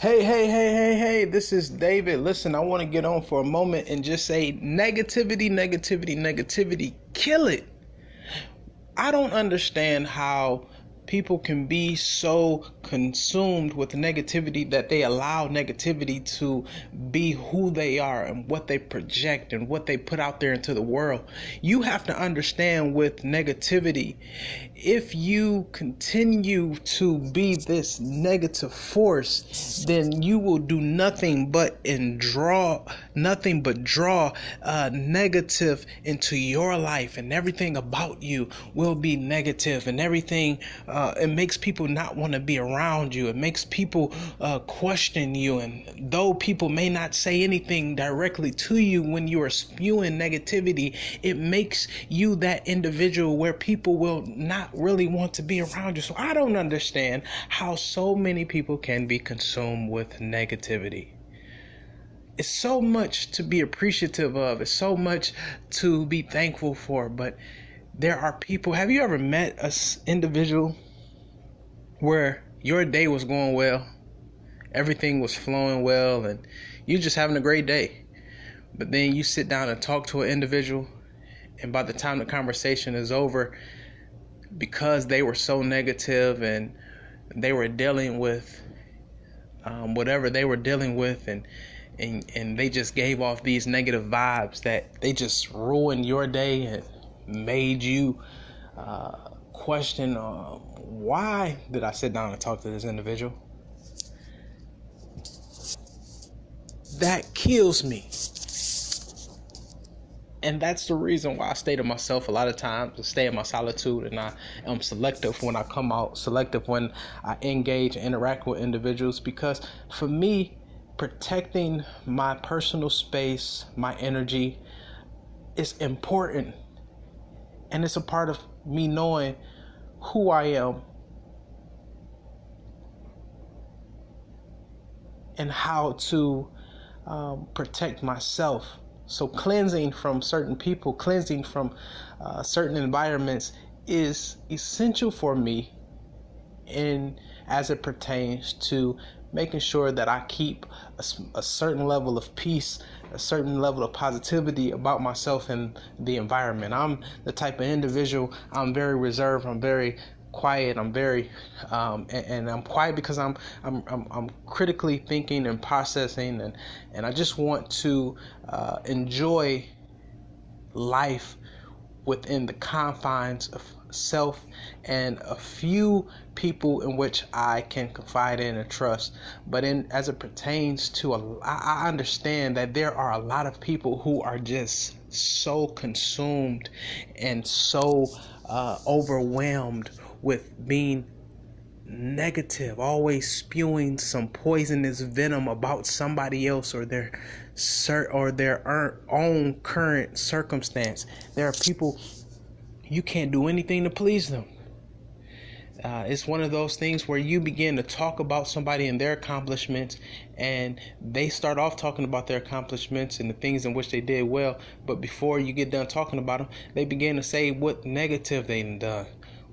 Hey, hey, hey, hey, hey, this is David. Listen, I want to get on for a moment and just say negativity, negativity, negativity, kill it. I don't understand how people can be so consumed with negativity that they allow negativity to be who they are and what they project and what they put out there into the world. You have to understand with negativity, if you continue to be this negative force, then you will do nothing but and draw nothing but draw uh, negative into your life, and everything about you will be negative, and everything. Uh, uh, it makes people not want to be around you. It makes people uh, question you. And though people may not say anything directly to you when you are spewing negativity, it makes you that individual where people will not really want to be around you. So I don't understand how so many people can be consumed with negativity it's so much to be appreciative of. It's so much to be thankful for. But there are people. Have you ever met a individual where your day was going well, everything was flowing well, and you're just having a great day. But then you sit down and talk to an individual, and by the time the conversation is over, because they were so negative and they were dealing with um, whatever they were dealing with, and and and they just gave off these negative vibes that they just ruined your day and made you uh, question uh, why did I sit down and talk to this individual? That kills me. And that's the reason why I stay to myself a lot of times, to stay in my solitude, and I am selective when I come out, selective when I engage and interact with individuals. Because for me, protecting my personal space, my energy, is important. And it's a part of me knowing who I am and how to um, protect myself. So, cleansing from certain people, cleansing from uh, certain environments is essential for me in as it pertains to making sure that I keep a, a, certain level of peace, a certain level of positivity about myself and the environment. I'm the type of individual, I'm very reserved, I'm very quiet. I'm very, um, and, and, I'm quiet because I'm, I'm, I'm, I'm, critically thinking and processing, and, and I just want to uh, enjoy life within the confines of self and a few people in which I can confide in and trust. But in as it pertains to a, I understand that there are a lot of people who are just so consumed and so uh, overwhelmed with being negative, always spewing some poisonous venom about somebody else or their or their own current circumstance. There are people you can't do anything to please them. Uh, it's one of those things where you begin to talk about somebody and their accomplishments, and they start off talking about their accomplishments and the things in which they did well. But before you get done talking about them, they begin to say what negative they've done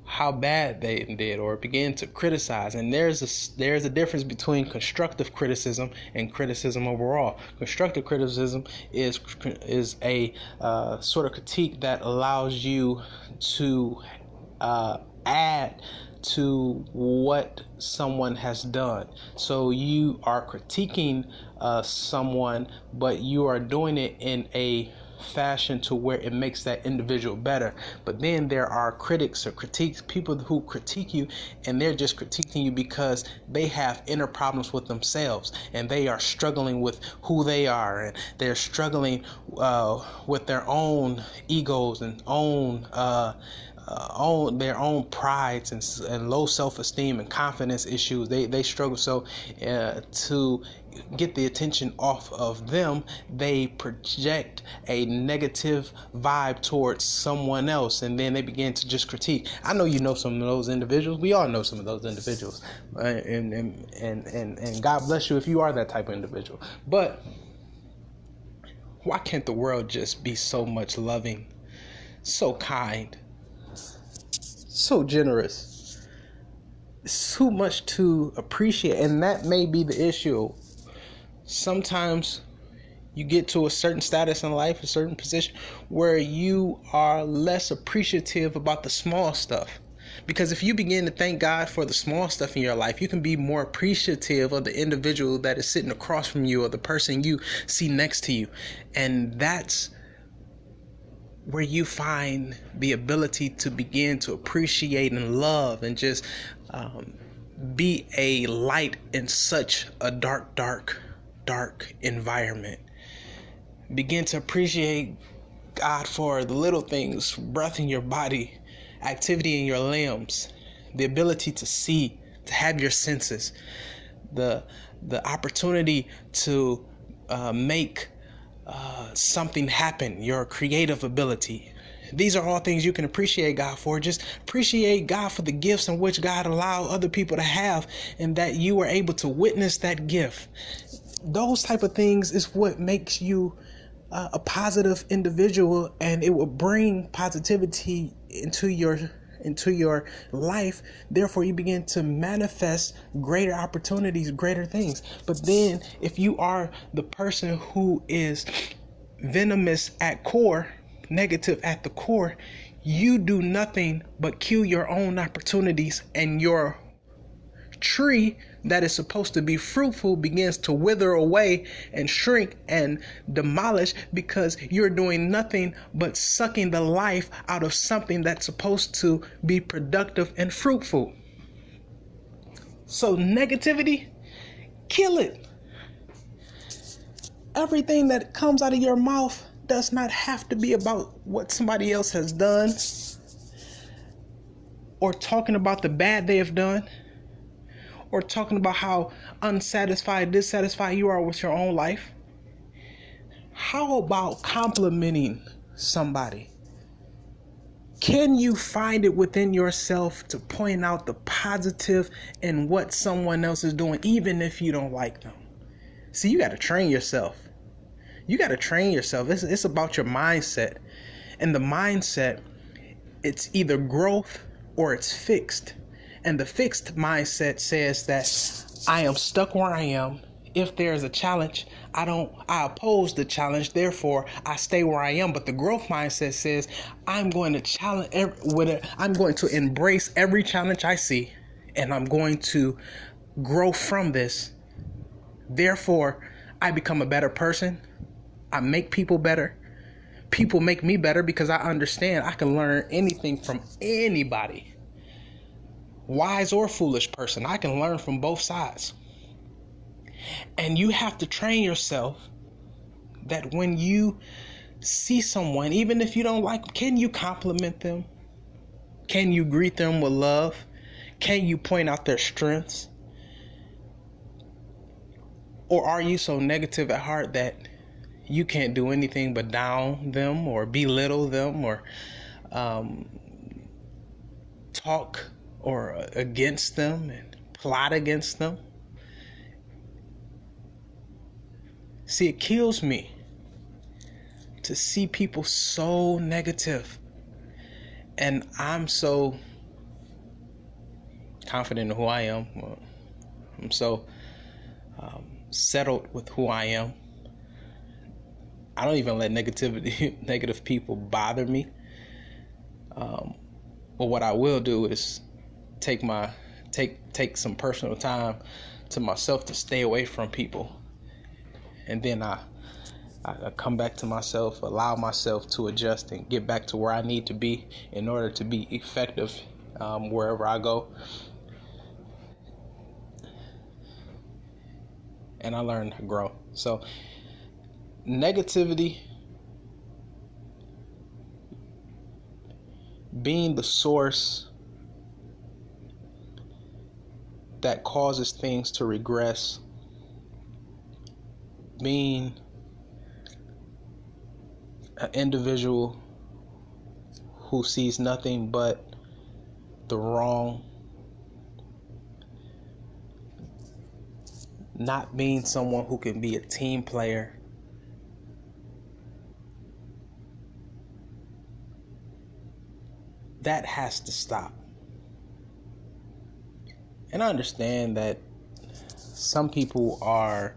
how bad they did or begin to criticize. And there's a there's a difference between constructive criticism and criticism overall. Constructive criticism is is a uh, sort of critique that allows you to uh, add to what someone has done. So you are critiquing uh, someone but you are doing it in a fashion to where it makes that individual better. But then there are critics or critiques, people who critique you, and they're just critiquing you because they have inner problems with themselves and they are struggling with who they are and they're struggling uh, with their own egos and own. Uh, uh, own their own prides and, and low self-esteem and confidence issues they they struggle so uh, to get the attention off of them, they project a negative vibe towards someone else, and then they begin to just critique. I know you know some of those individuals. We all know some of those individuals, uh, and, and and and and God bless you if you are that type of individual. But why can't the world just be so much loving, so kind, so generous? too much to appreciate, and that may be the issue. Sometimes you get to a certain status in life, a certain position, where you are less appreciative about the small stuff. Because if you begin to thank God for the small stuff in your life, you can be more appreciative of the individual that is sitting across from you or the person you see next to you. And that's where you find the ability to begin to appreciate and love and just um, be a light in such a dark, dark, dark environment. Begin to appreciate God for the little things, breath in your body, activity in your limbs, the ability to see, to have your senses, the the opportunity to uh, make uh, something happen, your creative ability. These are all things you can appreciate God for. Just appreciate God for the gifts in which God allowed other people to have and that you were able to witness that gift. Those type of things is what makes you uh, a positive individual and it will bring positivity into your into your life. Therefore you begin to manifest greater opportunities greater things. But then if you are the person who is venomous at core negative at the core you do nothing but kill your own opportunities and your tree that is supposed to be fruitful begins to wither away and shrink and demolish because you're doing nothing but sucking the life out of something that's supposed to be productive and fruitful. So, negativity, kill it. Everything that comes out of your mouth does not have to be about what somebody else has done or talking about the bad they have done or talking about how unsatisfied, dissatisfied you are with your own life? How about complimenting somebody? Can you find it within yourself to point out the positive in what someone else is doing, even if you don't like them? See, you got to train yourself. You got to train yourself. It's, it's about your mindset. And the mindset, it's either growth or it's fixed. And the fixed mindset says that I am stuck where I am. If there's a challenge, I don't I oppose the challenge, therefore I stay where I am. But the growth mindset says I'm going to challenge with it, I'm going to embrace every challenge I see and I'm going to grow from this. Therefore, I become a better person. I make people better. People make me better because I understand I can learn anything from anybody wise or foolish person. I can learn from both sides. And you have to train yourself that when you see someone, even if you don't like, them, can you compliment them? Can you greet them with love? Can you point out their strengths? Or are you so negative at heart that you can't do anything but down them or belittle them or um, talk or against them and plot against them. See, it kills me to see people so negative. And I'm so confident in who I am. I'm so um, settled with who I am. I don't even let negativity, negative people bother me. Um, but what I will do is take my take take some personal time to myself to stay away from people. And then I, I come back to myself allow myself to adjust and get back to where I need to be in order to be effective um, wherever I go. And I learn to grow. So negativity being the source that causes things to regress being an individual who sees nothing but the wrong, not being someone who can be a team player. That has to stop. And I understand that some people are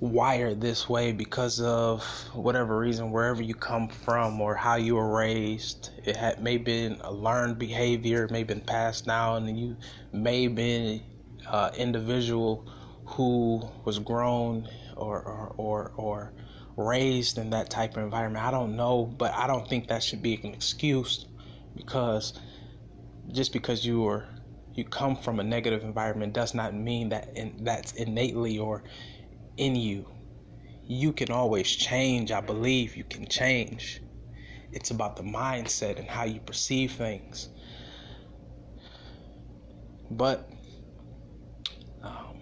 wired this way because of whatever reason, wherever you come from or how you were raised. It had may been a learned behavior, may been passed down, and you may been an uh, individual who was grown or, or or or raised in that type of environment. I don't know, but I don't think that should be an excuse because just because you are you come from a negative environment does not mean that in, that's innately or in you. You can always change. I believe you can change. It's about the mindset and how you perceive things. But um,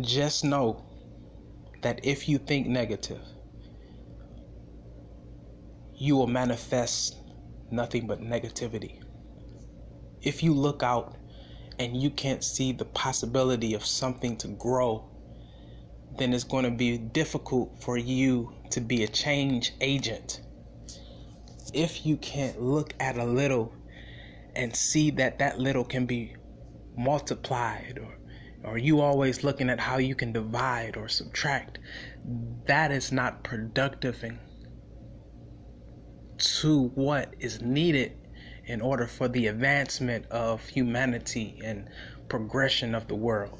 just know that if you think negative, you will manifest nothing but negativity. If you look out and you can't see the possibility of something to grow, then it's going to be difficult for you to be a change agent. If you can't look at a little and see that that little can be multiplied or or you always looking at how you can divide or subtract that is not productive to what is needed in order for the advancement of humanity and progression of the world.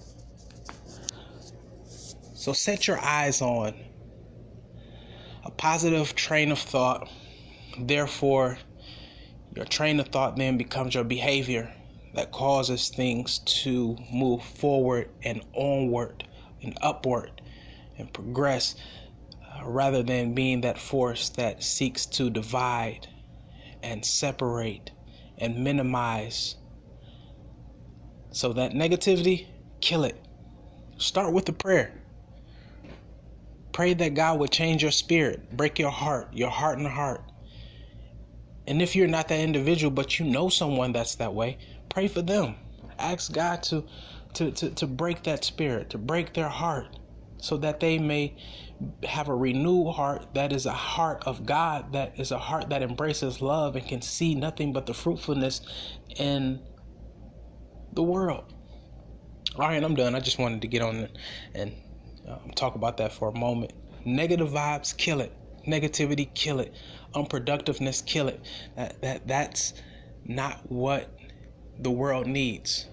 So set your eyes on a positive train of thought. Therefore, your train of thought then becomes your behavior that causes things to move forward and onward and upward and progress uh, rather than being that force that seeks to divide and separate and minimize. So that negativity, kill it. Start with a prayer. Pray that God would change your spirit, break your heart, your heart and heart. And if you're not that individual, but you know someone that's that way, pray for them. Ask God to, to, to, to break that spirit, to break their heart, so that they may have a renewed heart that is a heart of God, that is a heart that embraces love and can see nothing but the fruitfulness in the world. All right, I'm done. I just wanted to get on and um, talk about that for a moment. Negative vibes, kill it. Negativity, kill it. Unproductiveness, kill it. That that that's not what the world needs.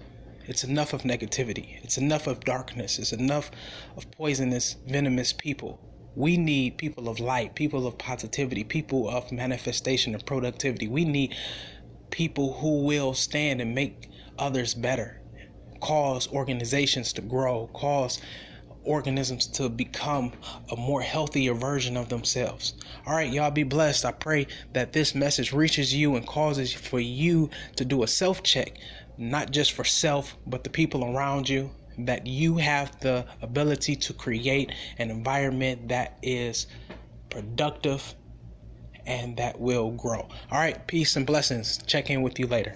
It's enough of negativity. It's enough of darkness. It's enough of poisonous, venomous people. We need people of light, people of positivity, people of manifestation and productivity. We need people who will stand and make others better, cause organizations to grow, cause organisms to become a more healthier version of themselves. All right, y'all be blessed. I pray that this message reaches you and causes for you to do a self check not just for self, but the people around you, that you have the ability to create an environment that is productive and that will grow. All right, peace and blessings. Check in with you later.